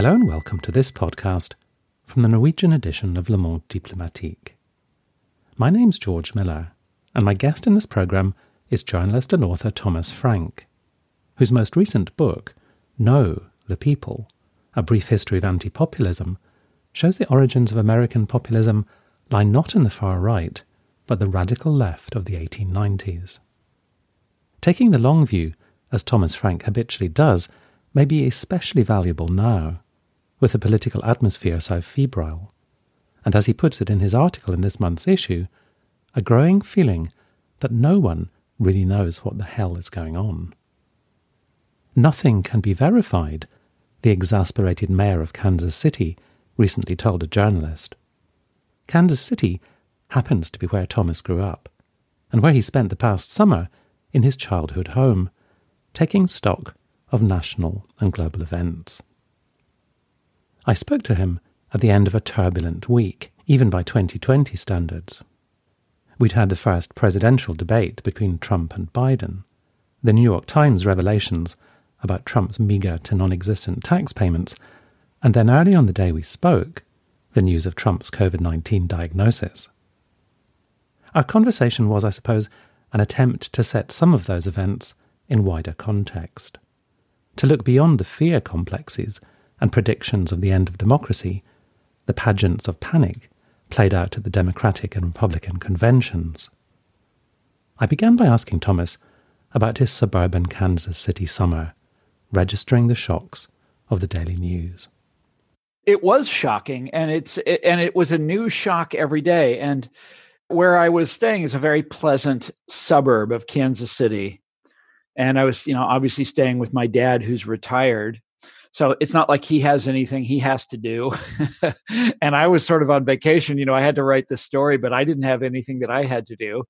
Hello and welcome to this podcast from the Norwegian edition of Le Monde Diplomatique. My name's George Miller, and my guest in this programme is journalist and author Thomas Frank, whose most recent book, Know, the People, A Brief History of Anti-Populism, shows the origins of American populism lie not in the far right, but the radical left of the 1890s. Taking the long view, as Thomas Frank habitually does, may be especially valuable now, with the political atmosphere so febrile, and as he puts it in his article in this month's issue, a growing feeling that no one really knows what the hell is going on. Nothing can be verified, the exasperated mayor of Kansas City recently told a journalist. Kansas City happens to be where Thomas grew up, and where he spent the past summer in his childhood home, taking stock of national and global events. I spoke to him at the end of a turbulent week, even by 2020 standards. We'd had the first presidential debate between Trump and Biden, the New York Times revelations about Trump's meagre to non existent tax payments, and then early on the day we spoke, the news of Trump's COVID 19 diagnosis. Our conversation was, I suppose, an attempt to set some of those events in wider context to look beyond the fear complexes and predictions of the end of democracy, the pageants of panic played out at the Democratic and Republican conventions. I began by asking Thomas about his suburban Kansas City summer, registering the shocks of the daily news. It was shocking, and it's it, and it was a new shock every day. And where I was staying is a very pleasant suburb of Kansas City, and I was, you know, obviously staying with my dad who's retired. So it's not like he has anything he has to do. and I was sort of on vacation, you know, I had to write this story, but I didn't have anything that I had to do.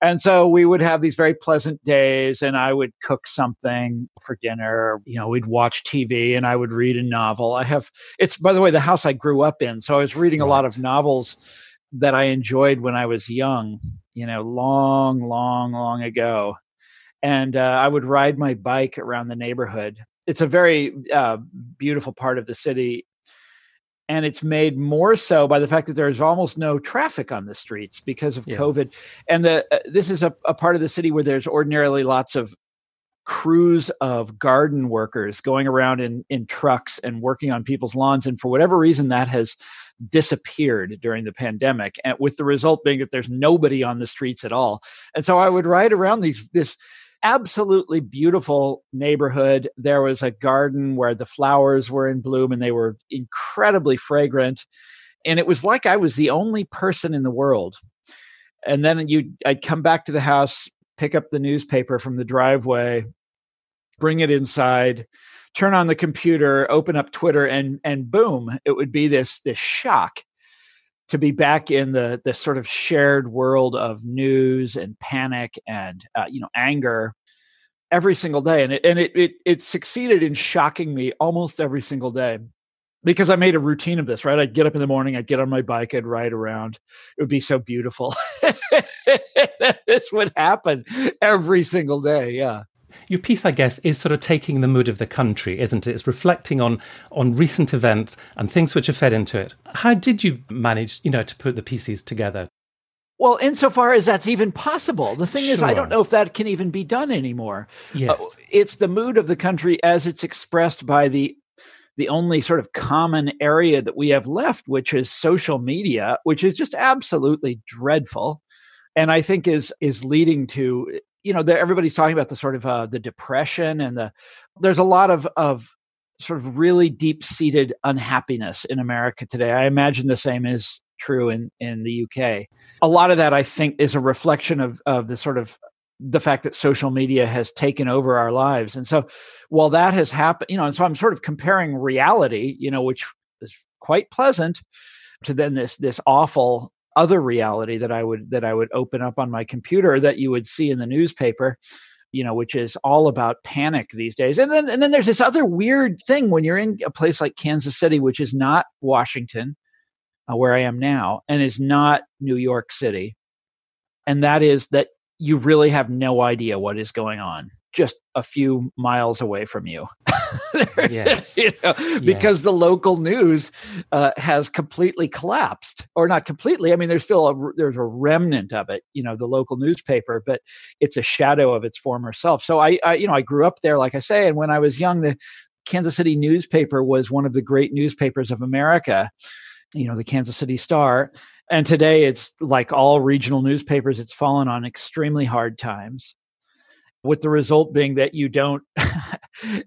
And so we would have these very pleasant days, and I would cook something for dinner. You know, we'd watch TV and I would read a novel. I have, it's by the way, the house I grew up in. So I was reading a lot of novels that I enjoyed when I was young, you know, long, long, long ago and uh, I would ride my bike around the neighborhood. It's a very uh, beautiful part of the city, and it's made more so by the fact that there's almost no traffic on the streets because of yeah. COVID. And the uh, this is a, a part of the city where there's ordinarily lots of crews of garden workers going around in in trucks and working on people's lawns, and for whatever reason, that has disappeared during the pandemic and with the result being that there's nobody on the streets at all and so i would ride around these this absolutely beautiful neighborhood. There was a garden where the flowers were in bloom and they were incredibly fragrant. And it was like I was the only person in the world. And then you I'd come back to the house, pick up the newspaper from the driveway, bring it inside, turn on the computer, open up Twitter and and boom, it would be this this shock to be back in the the sort of shared world of news and panic and uh, you know anger every single day and it and it, it it succeeded in shocking me almost every single day because I made a routine of this, right? I'd get up in the morning, I'd get on my bike, I'd ride around. It would be so beautiful. this would happen every single day. Yeah. Your piece, I guess, is sort of taking the mood of the country, isn't it? It's reflecting on on recent events and things which are fed into it. How did you manage, you know, to put the pieces together? Well, insofar as that's even possible, the thing sure. is, I don't know if that can even be done anymore. Uh, yes, uh, it's the mood of the country as it's expressed by the the only sort of common area that we have left, which is social media, which is just absolutely dreadful, and I think is is leading to you know, everybody's talking about the sort of uh, the depression and the there's a lot of of sort of really deep seated unhappiness in America today. I imagine the same is true in in the UK. A lot of that I think is a reflection of of the sort of the fact that social media has taken over our lives. And so while that has happened, you know, and so I'm sort of comparing reality, you know, which is quite pleasant to then this this awful other reality that I would that I would open up on my computer that you would see in the newspaper you know which is all about panic these days. And then and then there's this other weird thing when you're in a place like Kansas City which is not Washington uh, where I am now and is not New York City. And that is that you really have no idea what is going on just a few miles away from you. yes. you know, because the local news uh, has completely collapsed, or not completely. I mean, there's still a there's a remnant of it. You know, the local newspaper, but it's a shadow of its former self. So I, I you know, I grew up there, like I say, and when I was young, the Kansas City newspaper was one of the great newspapers of America. You know, the Kansas City Star. And today it's like all regional newspapers, it's fallen on extremely hard times with the result being that you don't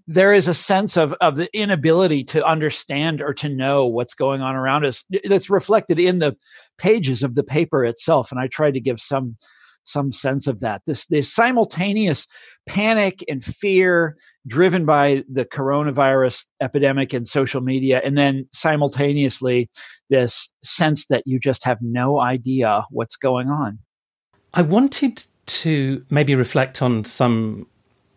there is a sense of of the inability to understand or to know what's going on around us. That's reflected in the pages of the paper itself and i tried to give some some sense of that. This this simultaneous panic and fear driven by the coronavirus epidemic and social media and then simultaneously this sense that you just have no idea what's going on. I wanted to maybe reflect on some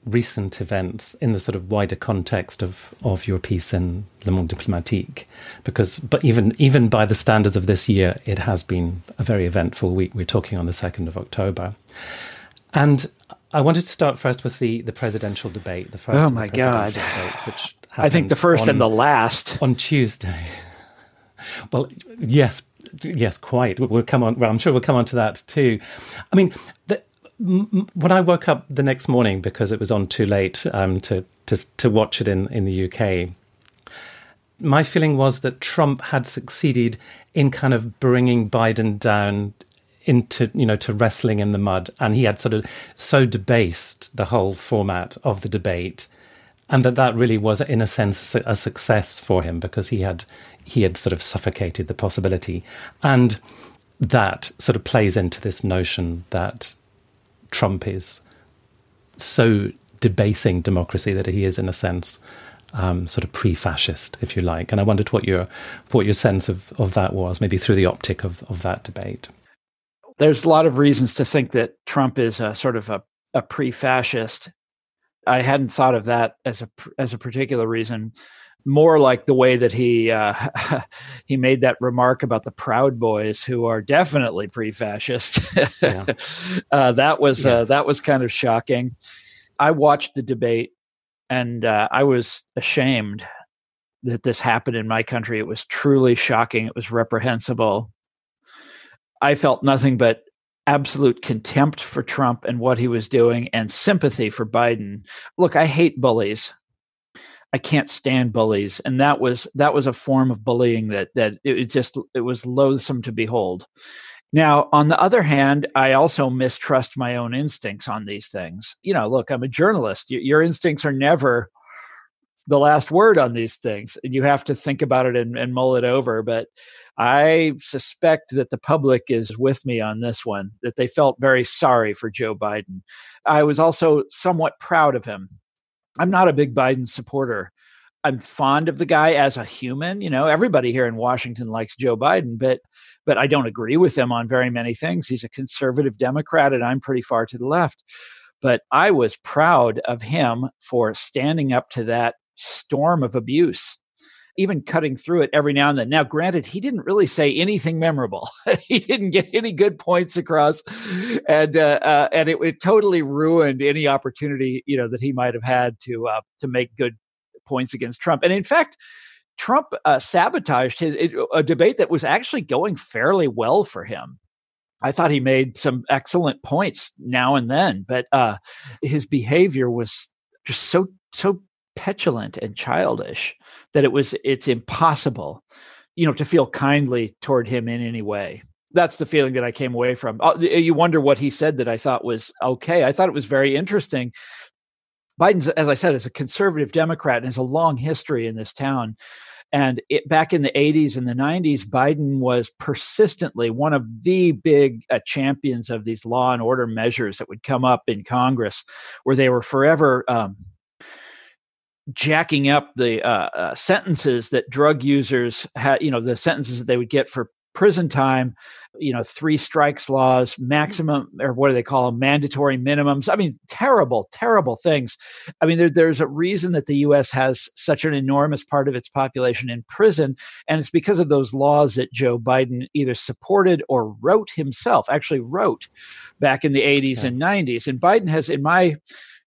recent events in the sort of wider context of, of your piece in Le Monde Diplomatique, because but even even by the standards of this year, it has been a very eventful week. We're talking on the second of October, and I wanted to start first with the the presidential debate. The first. Oh my god! Debates, which I think the first on, and the last on Tuesday. Well, yes, yes, quite. We'll come on. Well, I'm sure we'll come on to that too. I mean, the, when I woke up the next morning because it was on too late um, to, to to watch it in in the UK, my feeling was that Trump had succeeded in kind of bringing Biden down into you know to wrestling in the mud, and he had sort of so debased the whole format of the debate, and that that really was in a sense a success for him because he had he had sort of suffocated the possibility, and that sort of plays into this notion that Trump is so debasing democracy that he is, in a sense, um, sort of pre-fascist, if you like. And I wondered what your what your sense of, of that was, maybe through the optic of, of that debate. There's a lot of reasons to think that Trump is a sort of a, a pre-fascist. I hadn't thought of that as a as a particular reason more like the way that he uh, he made that remark about the Proud Boys, who are definitely pre-fascist. Yeah. uh, that was uh, yes. uh, that was kind of shocking. I watched the debate, and uh, I was ashamed that this happened in my country. It was truly shocking. It was reprehensible. I felt nothing but absolute contempt for Trump and what he was doing, and sympathy for Biden. Look, I hate bullies. I can't stand bullies, and that was that was a form of bullying that that it just it was loathsome to behold. Now, on the other hand, I also mistrust my own instincts on these things. You know, look, I'm a journalist. Your instincts are never the last word on these things, and you have to think about it and, and mull it over. But I suspect that the public is with me on this one, that they felt very sorry for Joe Biden. I was also somewhat proud of him I'm not a big Biden supporter. I'm fond of the guy as a human. You know, everybody here in Washington likes Joe Biden, but but I don't agree with him on very many things. He's a conservative Democrat, and I'm pretty far to the left. But I was proud of him for standing up to that storm of abuse even cutting through it every now and then. Now, granted, he didn't really say anything memorable. he didn't get any good points across, and uh, uh, and it, it, totally ruined any opportunity you know that he might have had to uh, to make good points against Trump. And in fact. Trump uh, sabotaged his, it, a debate that was actually going fairly well for him. I thought he made some excellent points now and then, but uh, his behavior was just so so petulant and childish that it was it's impossible you know to feel kindly toward him in any way. That's the feeling that i came away from. Uh, you wonder what he said that i thought was okay. I thought it was very interesting. Biden's as i said is a conservative democrat and has a long history in this town. And it, back in the 80s and the 90s biden was persistently one of the big uh, champions of these law and order measures that would come up in congress where they were forever um, jacking up the uh, uh, sentences that drug users had, you know, the sentences that they would get for prison time, you know, three strikes laws, maximum, or what do they call them, mandatory minimums. I mean, terrible, terrible things. I mean, there, there's a reason that the U.S. has such an enormous part of its population in prison, and it's because of those laws that Joe Biden either supported or wrote himself, actually wrote back in the 80s and 90s. And Biden has, in my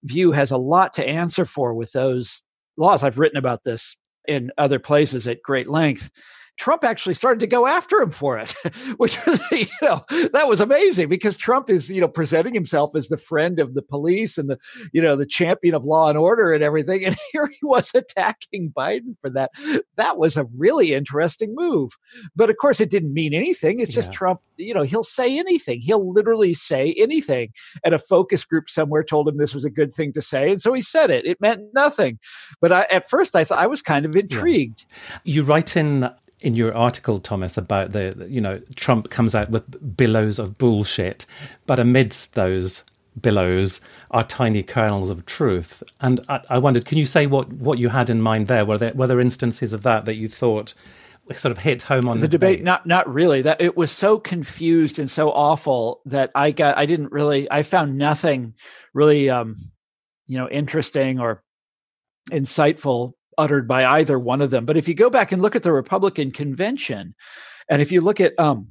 view has a lot to answer for with those laws. I've written about this in other places at great length. Trump actually started to go after him for it, which was, you know, that was amazing because Trump is, you know, presenting himself as the friend of the police and the, you know, the champion of law and order and everything. And here he was attacking Biden for that. That was a really interesting move. But of course, it didn't mean anything. It's just yeah. Trump, you know, he'll say anything. He'll literally say anything. And a focus group somewhere told him this was a good thing to say. And so he said it. It meant nothing. But I, at first, I thought I was kind of intrigued. Yeah. You write in in your article, Thomas, about the, you know, Trump comes out with billows of bullshit, but amidst those billows are tiny kernels of truth. And I, I wondered, can you say what, what you had in mind there? Were there, were there instances of that that you thought sort of hit home on the, the debate, debate? Not, not really. That it was so confused and so awful that I got, I didn't really, I found nothing really, um, you know, interesting or insightful uttered by either one of them. But if you go back and look at the Republican convention, and if you look at um,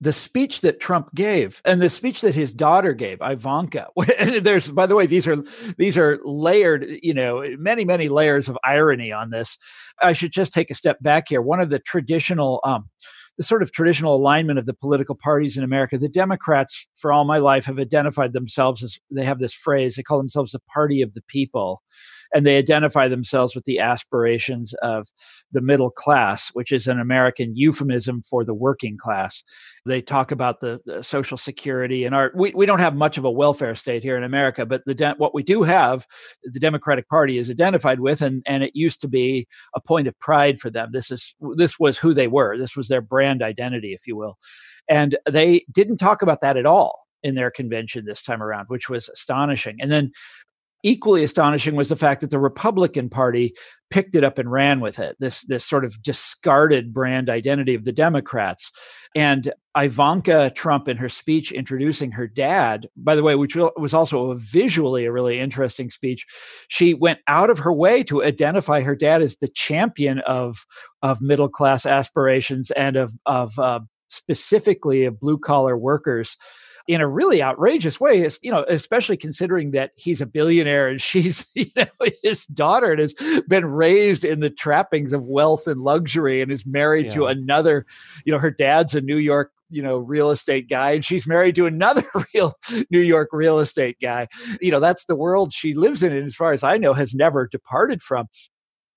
the speech that Trump gave and the speech that his daughter gave, Ivanka. There's, by the way, these are these are layered, you know, many many layers of irony on this. I should just take a step back here. One of the traditional um, the sort of traditional alignment of the political parties in America. The Democrats, for all my life, have identified themselves as they have this phrase, they call themselves the party of the people. And they identify themselves with the aspirations of the middle class, which is an American euphemism for the working class. They talk about the, the social security and our, we, we don't have much of a welfare state here in America, but the de- what we do have, the Democratic Party is identified with, and, and it used to be a point of pride for them. This is this was who they were. This was their brand brand identity, if you will. And they didn't talk about that at all in their convention this time around, which was astonishing. And then equally astonishing was the fact that the Republican Party picked it up and ran with it. This this sort of discarded brand identity of the Democrats. And Ivanka Trump in her speech introducing her dad, by the way, which was also a visually a really interesting speech, she went out of her way to identify her dad as the champion of of middle class aspirations and of of uh, specifically of blue collar workers in a really outrageous way, you know, especially considering that he's a billionaire and she's, you know, his daughter and has been raised in the trappings of wealth and luxury and is married yeah. to another, you know, her dad's a New York you know real estate guy and she's married to another real new york real estate guy you know that's the world she lives in and as far as i know has never departed from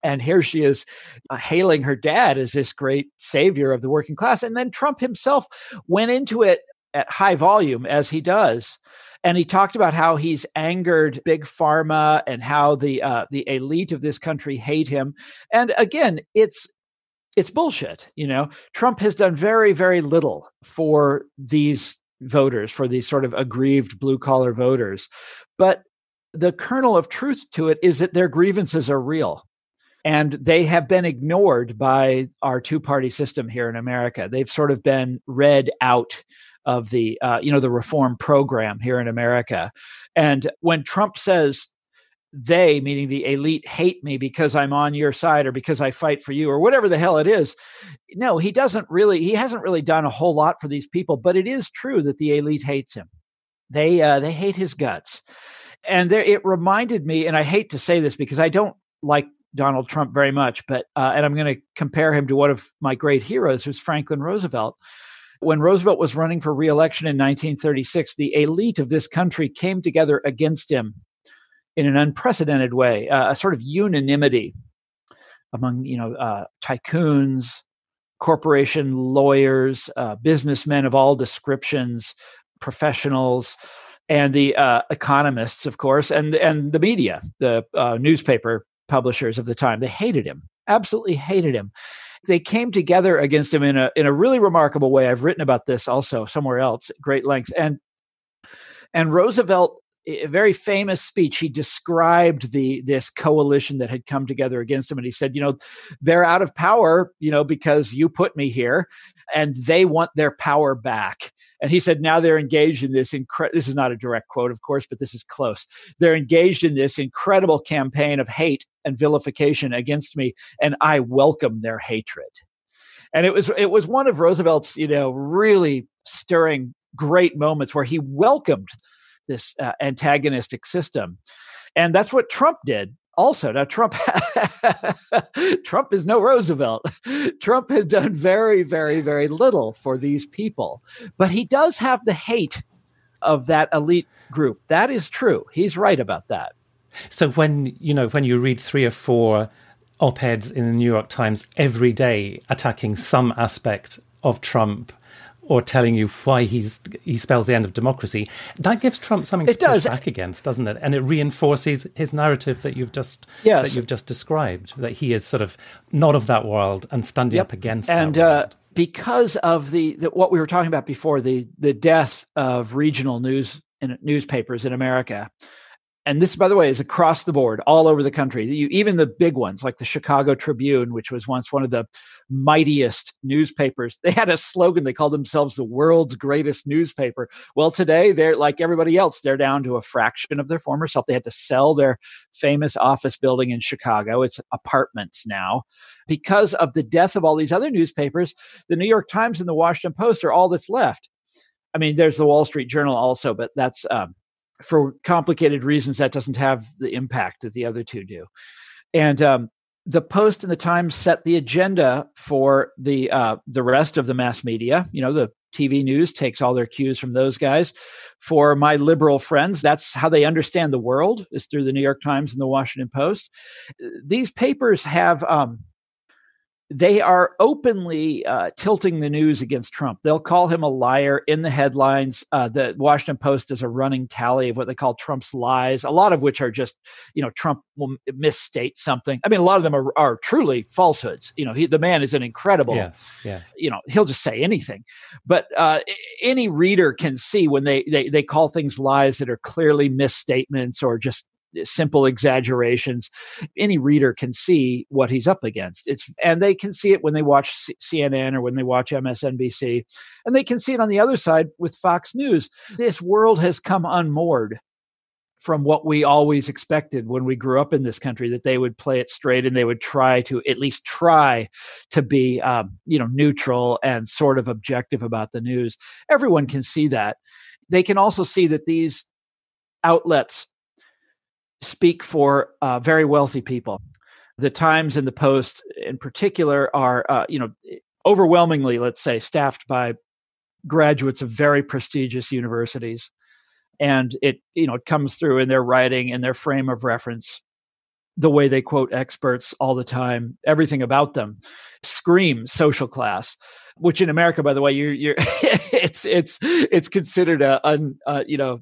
and here she is uh, hailing her dad as this great savior of the working class and then trump himself went into it at high volume as he does and he talked about how he's angered big pharma and how the uh, the elite of this country hate him and again it's it's bullshit you know trump has done very very little for these voters for these sort of aggrieved blue collar voters but the kernel of truth to it is that their grievances are real and they have been ignored by our two party system here in America. They've sort of been read out of the uh, you know the reform program here in America. And when Trump says they, meaning the elite, hate me because I'm on your side or because I fight for you or whatever the hell it is. No, he doesn't really. He hasn't really done a whole lot for these people. But it is true that the elite hates him. They uh, they hate his guts. And there, it reminded me, and I hate to say this because I don't like Donald Trump very much, but uh, and I'm going to compare him to one of my great heroes, who's Franklin Roosevelt. When Roosevelt was running for reelection in 1936, the elite of this country came together against him in an unprecedented way, uh, a sort of unanimity among you know uh, tycoons, corporation lawyers, uh, businessmen of all descriptions, professionals, and the uh, economists, of course, and and the media, the uh, newspaper publishers of the time. They hated him, absolutely hated him they came together against him in a in a really remarkable way. I've written about this also somewhere else at great length. And and Roosevelt a very famous speech he described the this coalition that had come together against him and he said you know they're out of power you know because you put me here and they want their power back and he said now they're engaged in this incredible this is not a direct quote of course but this is close. They're engaged in this incredible campaign of hate and vilification against me and i welcome their hatred. And it was it was one of roosevelt's you know really stirring great moments where he welcomed this uh, antagonistic system. And that's what Trump did also now trump trump is no roosevelt. Trump has done very very very little for these people. But he does have the hate of that elite group. That is true. He's right about that. So when you know when you read three or four op-eds in the new york times every day attacking some aspect of trump or telling you why he's he spells the end of democracy, that gives Trump something it to does. push back against, doesn't it? And it reinforces his narrative that you've just yes. that you've just described, that he is sort of not of that world and standing yep. up against and, uh, because of the, the, what we were talking about before, the the death of regional news in newspapers in America, and this, by the way, is across the board, all over the country. You, even the big ones, like the Chicago Tribune, which was once one of the mightiest newspapers, they had a slogan. They called themselves the world's greatest newspaper. Well, today they're like everybody else. They're down to a fraction of their former self. They had to sell their famous office building in Chicago. It's apartments now because of the death of all these other newspapers. The New York Times and the Washington Post are all that's left. I mean, there's the Wall Street Journal also, but that's um, for complicated reasons, that doesn't have the impact that the other two do. And um, the Post and the Times set the agenda for the uh, the rest of the mass media. You know, the TV news takes all their cues from those guys. For my liberal friends, that's how they understand the world is through the New York Times and the Washington Post. These papers have um, they are openly uh, tilting the news against Trump. They'll call him a liar in the headlines. Uh, the Washington Post does a running tally of what they call Trump's lies, a lot of which are just, you know, Trump will misstate something. I mean, a lot of them are, are truly falsehoods. You know, he, the man is an incredible, yes, yes. you know, he'll just say anything. But uh, any reader can see when they, they, they call things lies that are clearly misstatements or just simple exaggerations. Any reader can see what he's up against. It's and they can see it when they watch C- cnn or when they watch msnbc and they can see it on the other side with fox news. This world has come unmoored from what we always expected when we grew up in this country that they would play it straight and they would try to at least try to be um, you know neutral and sort of objective about the news. Everyone can see that. They can also see that these outlets speak for uh, very wealthy people. The Times and the Post, in particular, are uh, you know overwhelmingly, let's say, staffed by graduates of very prestigious universities, and it you know it comes through in their writing and their frame of reference, the way they quote experts all the time, everything about them screams social class. Which in America, by the way, you're you're it's it's it's considered a un, uh, you know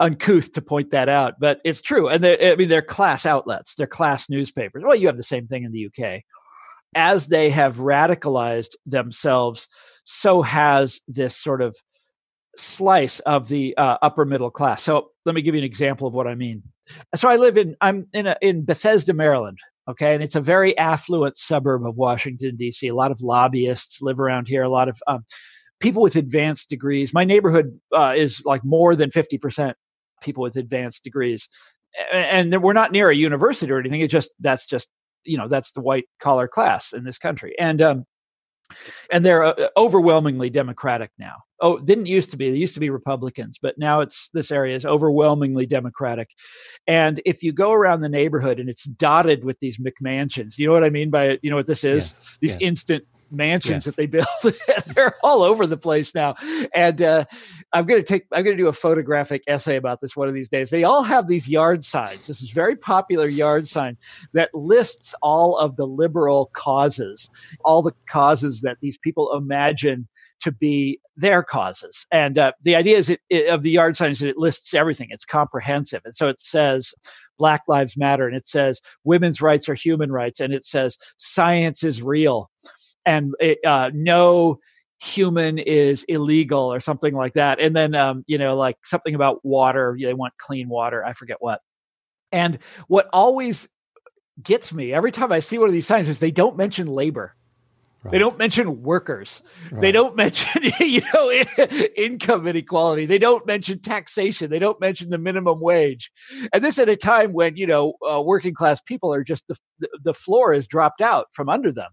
uncouth to point that out, but it's true. And I mean, they're class outlets, they're class newspapers. Well, you have the same thing in the UK. As they have radicalized themselves, so has this sort of slice of the uh, upper middle class. So let me give you an example of what I mean. So I live in I'm in a, in Bethesda, Maryland. Okay, and it's a very affluent suburb of Washington D.C. A lot of lobbyists live around here. A lot of um, people with advanced degrees. My neighborhood uh, is like more than fifty percent people with advanced degrees and we're not near a university or anything it just that's just you know that's the white collar class in this country and um and they're uh, overwhelmingly democratic now. Oh didn't used to be they used to be republicans but now it's this area is overwhelmingly democratic and if you go around the neighborhood and it's dotted with these mcmansions you know what i mean by it? You know what this is? Yes, these yes. instant mansions yes. that they build. They're all over the place now. And uh, I'm going to take, I'm going to do a photographic essay about this one of these days. They all have these yard signs. This is very popular yard sign that lists all of the liberal causes, all the causes that these people imagine to be their causes. And uh, the idea is it, it, of the yard sign is that it lists everything. It's comprehensive. And so it says Black Lives Matter, and it says women's rights are human rights, and it says science is real and it, uh, no human is illegal or something like that. And then, um, you know, like something about water, they want clean water. I forget what. And what always gets me every time I see one of these signs is they don't mention labor. Right. They don't mention workers. Right. They don't mention, you know, income inequality. They don't mention taxation. They don't mention the minimum wage. And this at a time when, you know, uh, working class people are just the, the floor is dropped out from under them.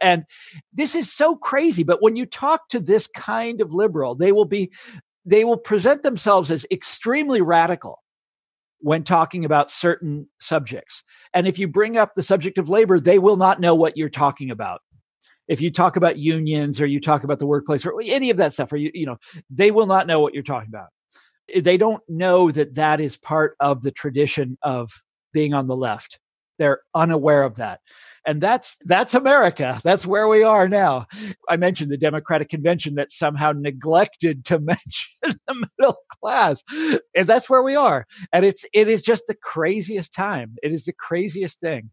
And this is so crazy. But when you talk to this kind of liberal, they will be they will present themselves as extremely radical when talking about certain subjects. And if you bring up the subject of labor, they will not know what you're talking about. If you talk about unions or you talk about the workplace or any of that stuff, or you, you know, they will not know what you're talking about. They don't know that that is part of the tradition of being on the left. They're unaware of that. And that's that's america. That's where we are now. I mentioned the democratic convention that somehow neglected to mention the middle class. And that's where we are. And it's it is just the craziest time. It is the craziest thing.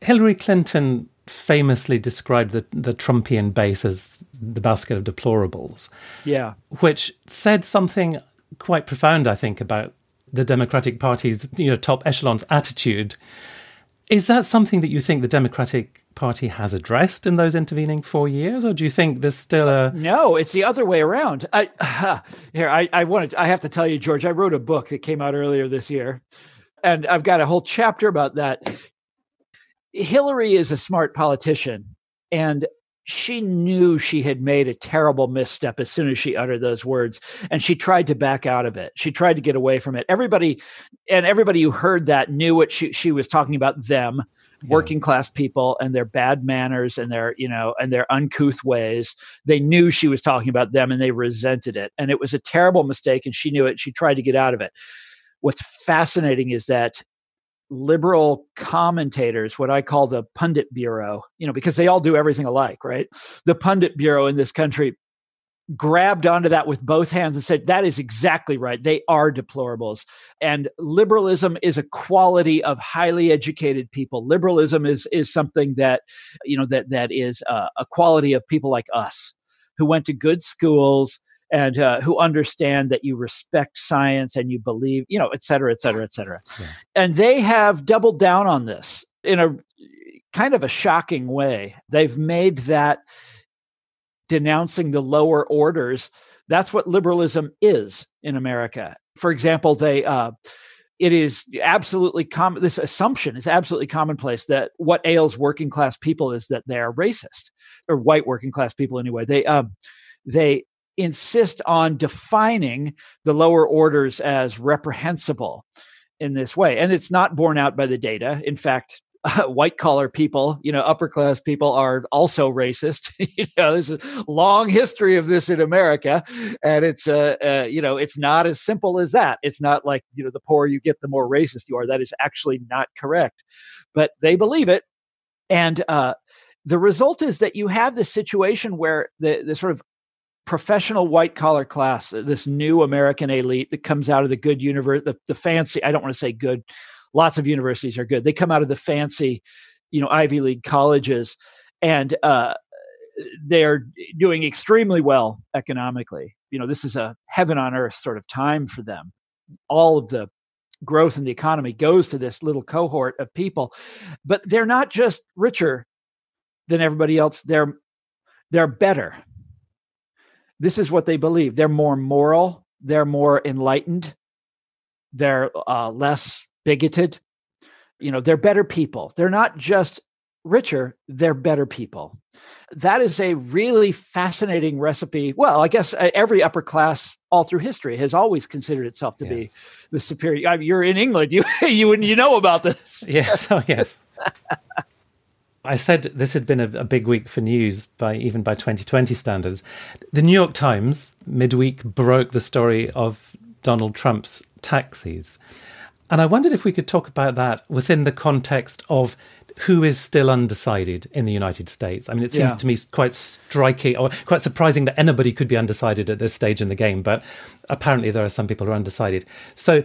Hillary clinton famously described the, the Trumpian base as the basket of deplorables. Yeah. Which said something quite profound, I think, about the Democratic Party's you know top echelons attitude is that something that you think the Democratic Party has addressed in those intervening four years, or do you think there's still a no? It's the other way around. I uh, here I I wanted I have to tell you, George. I wrote a book that came out earlier this year, and I've got a whole chapter about that. Hillary is a smart politician, and she knew she had made a terrible misstep as soon as she uttered those words and she tried to back out of it. She tried to get away from it. Everybody and everybody who heard that knew what she, she was talking about them yeah. working class people and their bad manners and their you know and their uncouth ways. They knew she was talking about them and they resented it. And it was a terrible mistake and she knew it. She tried to get out of it. What's fascinating is that liberal commentators, what I call the pundit bureau, you know, because they all do everything alike, right? The pundit bureau in this country grabbed onto that with both hands and said, that is exactly right. They are deplorables. And liberalism is a quality of highly educated people. Liberalism is, is something that, you know, that, that is a, a quality of people like us who went to good schools, and uh, who understand that you respect science and you believe, you know, et cetera, et cetera, et cetera. Yeah. And they have doubled down on this in a kind of a shocking way. They've made that denouncing the lower orders. That's what liberalism is in America. For example, they, uh, it is absolutely common. This assumption is absolutely commonplace that what ails working class people is that they are racist, or white working class people anyway. They, um, they insist on defining the lower orders as reprehensible in this way. And it's not borne out by the data. In fact, uh, white collar people, you know, upper class people are also racist. you know, there's a long history of this in America, and it's uh, uh, you know, it's not as simple as that. It's not like you know, the poorer you get, the more racist you are. That is actually not correct, but they believe it, and uh, the result is that you have this situation where the the sort of professional white collar class, uh, this new American elite that comes out of the good university, the, the fancy, I don't want to say good, lots of universities are good. They come out of the fancy, you know, Ivy League colleges and uh, they're doing extremely well economically. You know, this is a heaven on earth sort of time for them. All of the growth in the economy goes to this little cohort of people, but they're not just richer than everybody else. They're they're better this is what they believe. They're more moral, they're more enlightened, they're uh, less bigoted. You know, they're better people. They're not just richer, they're better people. That is a really fascinating recipe. Well, I guess uh, every upper class all through history has always considered itself to yes. be the superior. I mean, you're in England, you you you know about this. Yes, oh yes. I said this had been a, a, big week for news by even by 2020 standards. The New York Times midweek broke the story of Donald Trump's taxis. And I wondered if we could talk about that within the context of who is still undecided in the United States. I mean, it seems yeah. to me quite striking or quite surprising that anybody could be undecided at this stage in the game, but apparently there are some people who are undecided. So,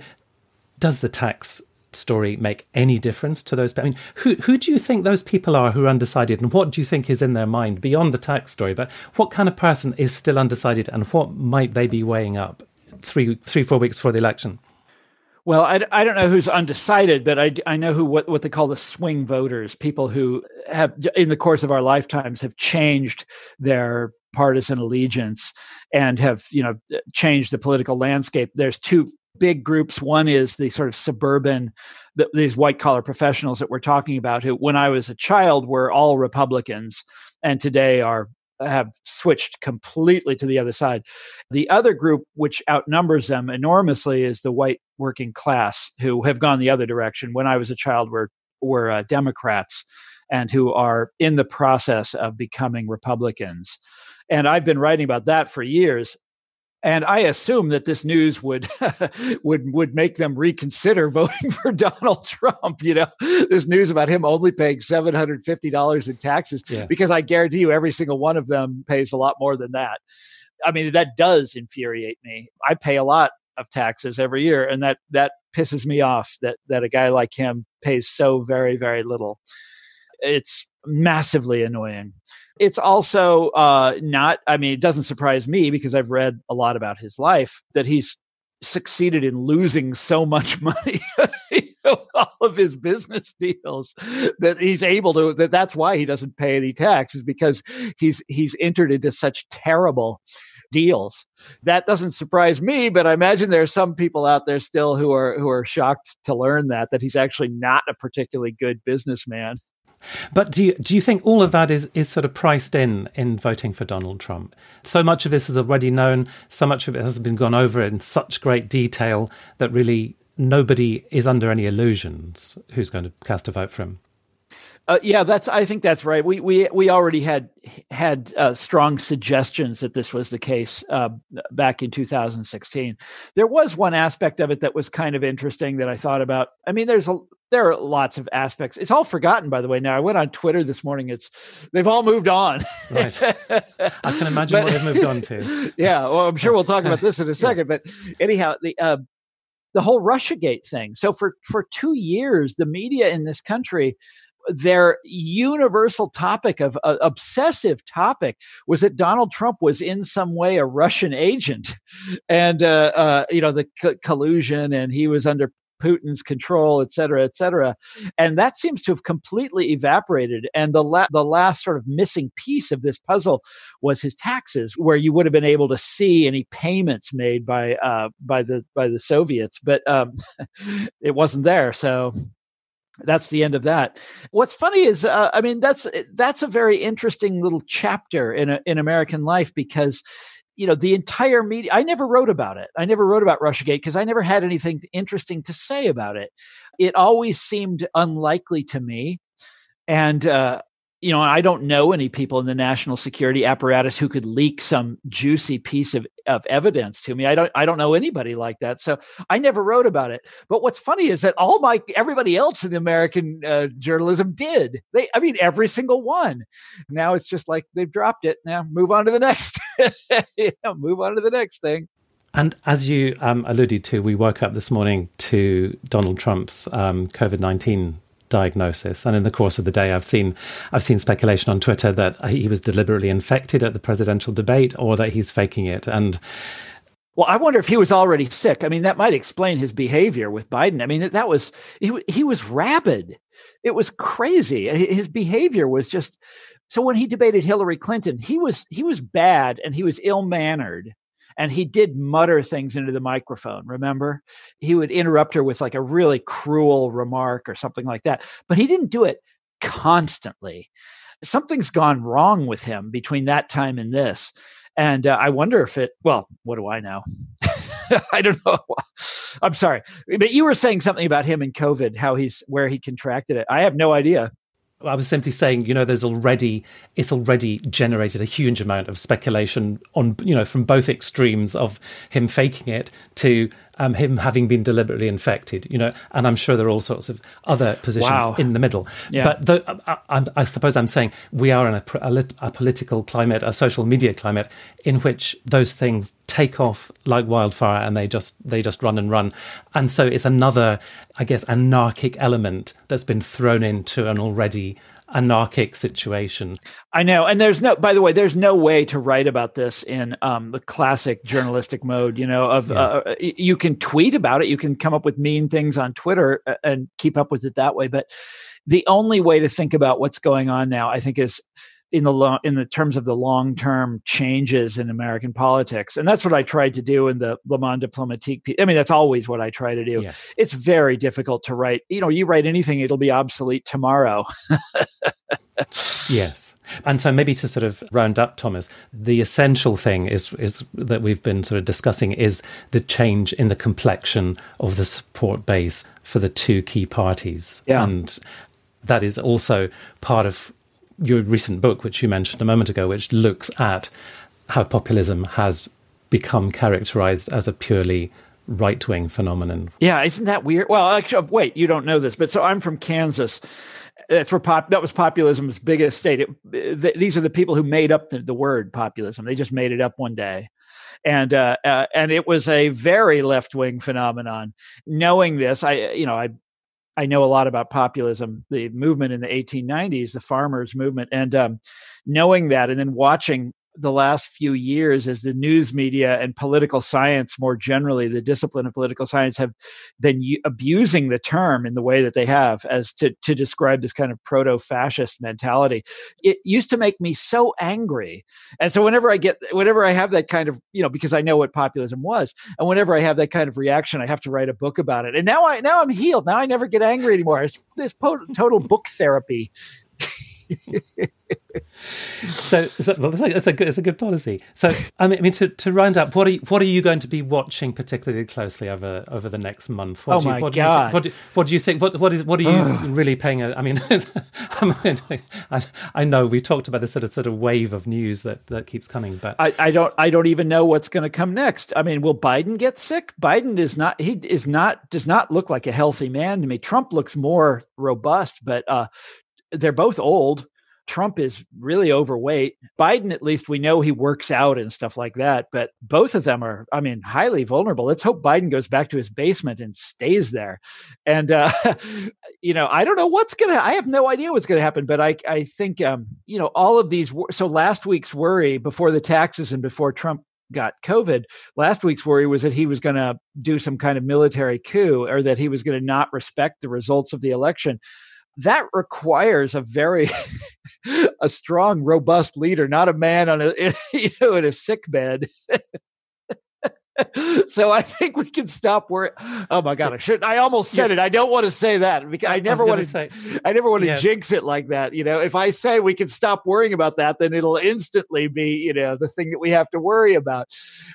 does the tax story make any difference to those? I mean, who who do you think those people are who are undecided, and what do you think is in their mind beyond the tax story? But what kind of person is still undecided, and what might they be weighing up three three four weeks before the election? Well, I, I don't know who's undecided, but I, I know who what, what they call the swing voters, people who have in the course of our lifetimes have changed their partisan allegiance and have you know changed the political landscape. There's two big groups. One is the sort of suburban, the, these white collar professionals that we're talking about, who, when I was a child, were all Republicans, and today are have switched completely to the other side. The other group, which outnumbers them enormously, is the white working class who have gone the other direction. When I was a child, were were uh, Democrats and who are in the process of becoming Republicans. And I've been writing about that for years and I assume that this news would would would make them reconsider voting for Donald Trump. You know, this news about him only paying seven hundred fifty dollars in taxes, yeah. because I guarantee you, every single one of them pays a lot more than that. I mean, that does infuriate me. I pay a lot of taxes every year, and that that pisses me off that that a guy like him pays so very very little. It's massively annoying. It's also uh, not, I mean, it doesn't surprise me because I've read a lot about his life that he's succeeded in losing so much money. all of his business deals that he's able to that that's why he doesn't pay any tax is because he's he's entered into such terrible deals that doesn't surprise me but i imagine there are some people out there still who are who are shocked to learn that that he's actually not a particularly good businessman but do you, do you think all of that is, is sort of priced in in voting for Donald Trump? So much of this is already known, so much of it has been gone over in such great detail that really nobody is under any illusions who's going to cast a vote for him. Uh, yeah, that's. I think that's right. We we we already had had uh, strong suggestions that this was the case uh, back in 2016. There was one aspect of it that was kind of interesting that I thought about. I mean, there's a there are lots of aspects. It's all forgotten, by the way. Now I went on Twitter this morning. It's they've all moved on. right. I can imagine but, what they've moved on to. yeah. Well, I'm sure we'll talk about this in a second. But anyhow, the uh, the whole RussiaGate thing. So for for two years, the media in this country their universal topic of uh, obsessive topic was that Donald Trump was in some way a Russian agent, and uh, uh, you know the c- collusion, and he was under Putin's control, et cetera, et cetera. And that seems to have completely evaporated. And the la- the last sort of missing piece of this puzzle was his taxes, where you would have been able to see any payments made by uh, by the by the Soviets, but um, it wasn't there. So that's the end of that. What's funny is, uh, I mean, that's that's a very interesting little chapter in a, in American life because you know the entire media i never wrote about it. I never wrote about russiagate because i never had anything interesting to say about it. It always seemed unlikely to me. And uh, you know, I don't know any people in the national security apparatus who could leak some juicy piece of, of evidence to me. I don't I don't know anybody like that. So I never wrote about it. But what's funny is that all my everybody else in the American uh, journalism did. They I mean every single one. Now it's just like they've dropped it. Now move on to the next. move on to the next thing. And as you um, alluded to, we woke up this morning to Donald Trump's um, COVID 19 diagnosis. And in the course of the day, I've seen I've seen speculation on Twitter that he was deliberately infected at the presidential debate, or that he's faking it. And well, I wonder if he was already sick. I mean, that might explain his behavior with Biden. I mean, that was he, he was rabid. It was crazy. His behavior was just so when he debated Hillary Clinton, he was he was bad and he was ill mannered and he did mutter things into the microphone remember? He would interrupt her with like a really cruel remark or something like that but he didn't do it constantly. Something's gone wrong with him between that time and this and uh, i wonder if it well what do i know? I don't know. I'm sorry but you were saying something about him and covid how he's where he contracted it. I have no idea I was simply saying, you know, there's already it's already generated a huge amount of speculation on, you know, from both extremes of him faking it to um, him having been deliberately infected, you know, and I'm sure there are all sorts of other positions wow. in the middle. Yeah. But the, I, I, I, suppose I'm saying we are in a, a, a, political climate, a social media climate, in which those things take off like wildfire and they just they just run and run, and so it's another, I guess, anarchic element that's been thrown into an already anarchic situation. I know. And there's no, by the way, there's no way to write about this in um, the classic journalistic mode, you know, of, yes. uh, you can tweet about it. You can come up with mean things on Twitter uh, and keep up with it that way. But the only way to think about what's going on now, I think is in the long in the terms of the long term changes in American politics, and that's what I tried to do in the Le Monde Diplomatique. I mean, that's always what I try to do. Yeah. It's very difficult to write. You know, you write anything, it'll be obsolete tomorrow. yes. And so maybe to sort of round up, Thomas, the essential thing is is that we've been sort of discussing is the change in the complexion of the support base for the two key parties. Yeah. And that is also part of your recent book, which you mentioned a moment ago, which looks at how populism has become characterized as a purely right wing phenomenon. Yeah, isn't that weird? Well, actually, wait, you don't know this, but so I'm from Kansas. That's where pop, that was populism's biggest state. It, th- these are the people who made up the, the, word populism. They just made it up one day, and uh, uh, and it was a very left wing phenomenon. Knowing this, I you know I I know a lot about populism, the movement in the 1890s, the farmers' movement, and um, knowing that, and then watching the last few years as the news media and political science more generally the discipline of political science have been u- abusing the term in the way that they have as to, to describe this kind of proto-fascist mentality. It used to make me so angry. And so whenever i get whenever i have that kind of you know because i know what populism was and whenever i have that kind of reaction i have to write a book about it. And now i now i'm healed. Now i never get angry anymore. It's this po- total book therapy so, so well, that's, a, good, it's a good policy. So, I mean, I mean, to, to round up, what are you, what are you going to be watching particularly closely over over the next month? What oh do you, my what god! Do what, do, what do you think? What what is what are you really paying? A, I mean, I, I know we talked about this sort of sort of wave of news that that keeps coming, but I, I don't I don't even know what's going to come next. I mean, will Biden get sick? Biden is not he is not does not look like a healthy man to me. Trump looks more robust, but uh, they're both old. Trump is really overweight. Biden, at least we know he works out and stuff like that. But both of them are, I mean, highly vulnerable. Let's hope Biden goes back to his basement and stays there. And, uh, you know, I don't know what's going to, I have no idea what's going to happen. But I, I think, um, you know, all of these, so last week's worry before the taxes and before Trump got COVID, last week's worry was that he was going to do some kind of military coup or that he was going to not respect the results of the election that requires a very a strong robust leader not a man on a you know in a sick bed so I think we can stop worrying. Oh my god, I should. I almost said yeah. it. I don't want to say that because I never want to say. I never want to yeah. jinx it like that. You know, if I say we can stop worrying about that, then it'll instantly be you know the thing that we have to worry about.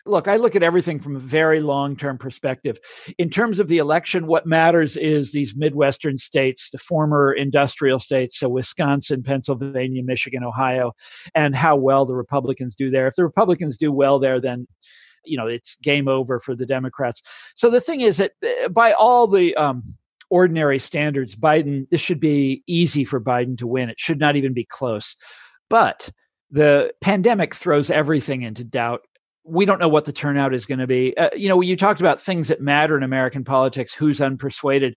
Look, I look at everything from a very long term perspective. In terms of the election, what matters is these midwestern states, the former industrial states, so Wisconsin, Pennsylvania, Michigan, Ohio, and how well the Republicans do there. If the Republicans do well there, then you know it's game over for the Democrats. So the thing is that uh, by all the um, ordinary standards, Biden this should be easy for Biden to win. It should not even be close. But the pandemic throws everything into doubt. We don't know what the turnout is going to be. Uh, you know, you talked about things that matter in American politics. Who's unpersuaded?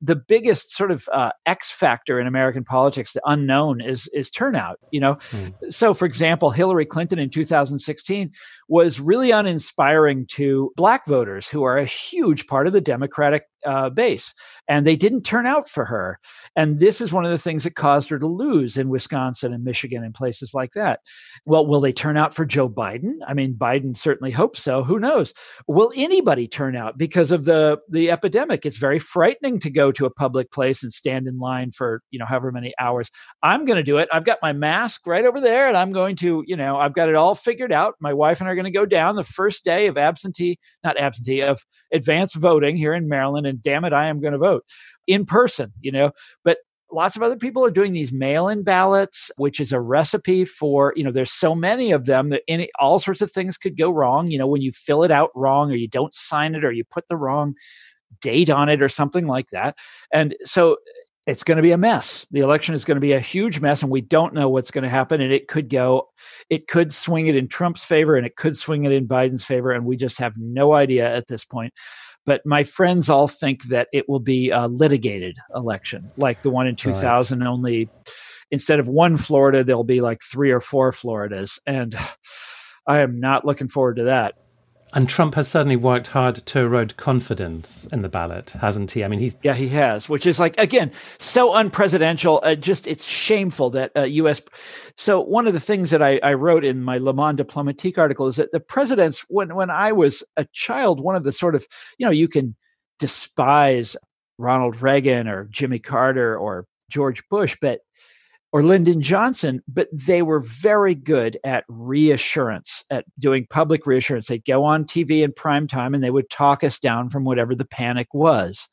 The biggest sort of uh, X factor in American politics, the unknown, is is turnout. You know, mm. so for example, Hillary Clinton in 2016 was really uninspiring to black voters, who are a huge part of the Democratic uh, base, and they didn't turn out for her. And this is one of the things that caused her to lose in Wisconsin and Michigan and places like that. Well, will they turn out for Joe Biden? I mean, Biden certainly hopes so. Who knows? Will anybody turn out because of the the epidemic? It's very frightening to go to a public place and stand in line for you know however many hours. I'm going to do it. I've got my mask right over there, and I'm going to you know I've got it all figured out. My wife and I are going to go down the first day of absentee, not absentee, of advance voting here in Maryland and and damn it, I am going to vote in person, you know. But lots of other people are doing these mail-in ballots which is a recipe for you know there's so many of them that any all sorts of things could go wrong you know when you fill it out wrong or you don't sign it or you put the wrong date on it or something like that and so it's going to be a mess. The election is going to be a huge mess, and we don't know what's going to happen. And it could go, it could swing it in Trump's favor, and it could swing it in Biden's favor, and we just have no idea at this point. But my friends all think that it will be a litigated election, like the one in 2000. Right. Only instead of one Florida, there'll be like three or four Floridas, and I am not looking forward to that. And Trump has certainly worked hard to erode confidence in the ballot, hasn't he? I mean, he's yeah, he has, which is like again so unpresidential. Uh, just it's shameful that uh, U.S. So one of the things that I, I wrote in my Le Monde Diplomatique article is that the presidents, when when I was a child, one of the sort of you know you can despise Ronald Reagan or Jimmy Carter or George Bush, but or Lyndon Johnson, but they were very good at reassurance, at doing public reassurance. They'd go on TV in prime time and they would talk us down from whatever the panic was.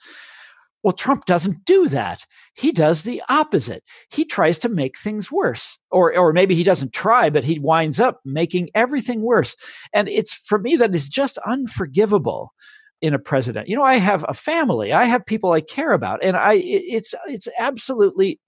Well, Trump doesn't do that. He does the opposite. He tries to make things worse. Or, or maybe he doesn't try, but he winds up making everything worse. And it's for me that is just unforgivable in a president. You know, I have a family. I have people I care about. And I it's it's absolutely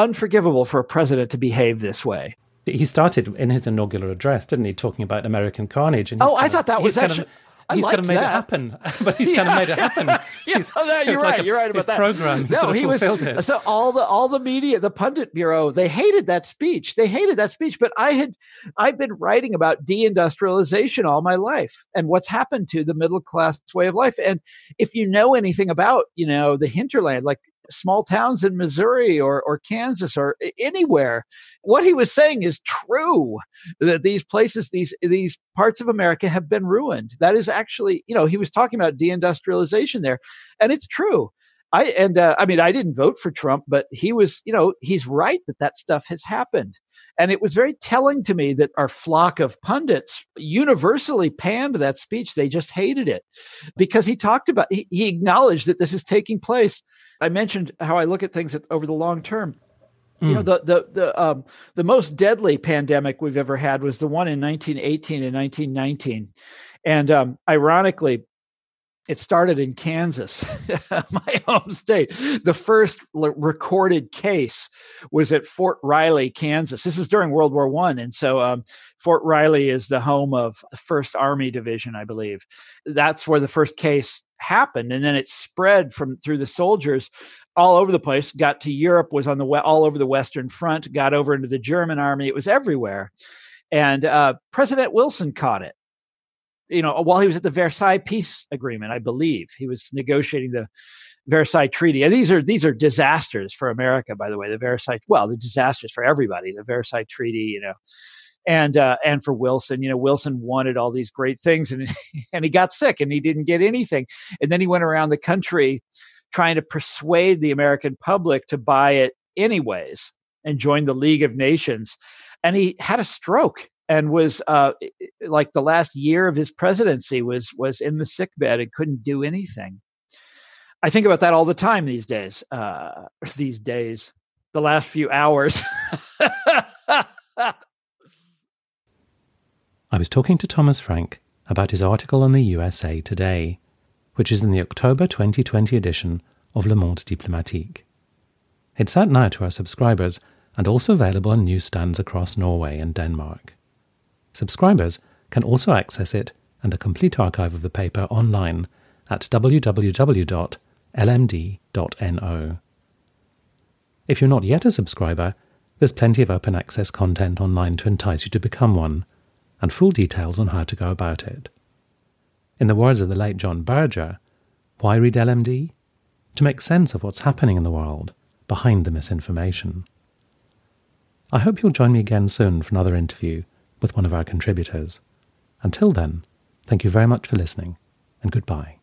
unforgivable for a president to behave this way. He started in his inaugural address, didn't he, talking about American carnage? And oh, I thought that was actually. Kind of, he's kind of made that. it happen, but he's yeah, kind of made it happen. Yeah, he's, yeah you're right. Like a, you're right about that. Program. No, he was. It. So all the all the media, the pundit bureau, they hated that speech. They hated that speech. But I had, I've been writing about deindustrialization all my life and what's happened to the middle class way of life. And if you know anything about, you know, the hinterland, like small towns in Missouri or, or Kansas or anywhere. What he was saying is true that these places, these, these parts of America have been ruined. That is actually, you know, he was talking about deindustrialization there, and it's true. I and uh, I mean I didn't vote for Trump, but he was you know he's right that that stuff has happened, and it was very telling to me that our flock of pundits universally panned that speech. They just hated it because he talked about he, he acknowledged that this is taking place, I mentioned how I look at things over the long term. Mm. You know, hmm. the the the um, the most deadly pandemic we've ever had was the one in 1918 and 1919, and um, ironically, it started in Kansas, my home state. The first l- recorded case was at Fort Riley, Kansas. This is during World War One, and so um, Fort Riley is the home of the First Army Division, I believe. That's where the first case happened and then it spread from through the soldiers all over the place got to europe was on the all over the western front got over into the german army it was everywhere and uh, president wilson caught it you know while he was at the versailles peace agreement i believe he was negotiating the versailles treaty. And these are these are disasters for america by the way the versailles well the disasters for everybody the versailles treaty you know and uh, and for Wilson, you know, Wilson wanted all these great things, and and he got sick, and he didn't get anything, and then he went around the country trying to persuade the American public to buy it anyways, and join the League of Nations, and he had a stroke and was uh, like the last year of his presidency was was in the sick bed and couldn't do anything. I think about that all the time these days. Uh, these days, the last few hours. I was talking to Thomas Frank about his article on the USA Today, which is in the October 2020 edition of Le Monde Diplomatique. It's out now to our subscribers and also available on newsstands across Norway and Denmark. Subscribers can also access it and the complete archive of the paper online at www.lmd.no. If you're not yet a subscriber, there's plenty of open access content online to entice you to become one and full details on how to go about it. In the words of the late John Berger, why read LMD? To make sense of what's happening in the world behind the misinformation. I hope you'll join me again soon for another interview with one of our contributors. Until then, thank you very much for listening, and goodbye.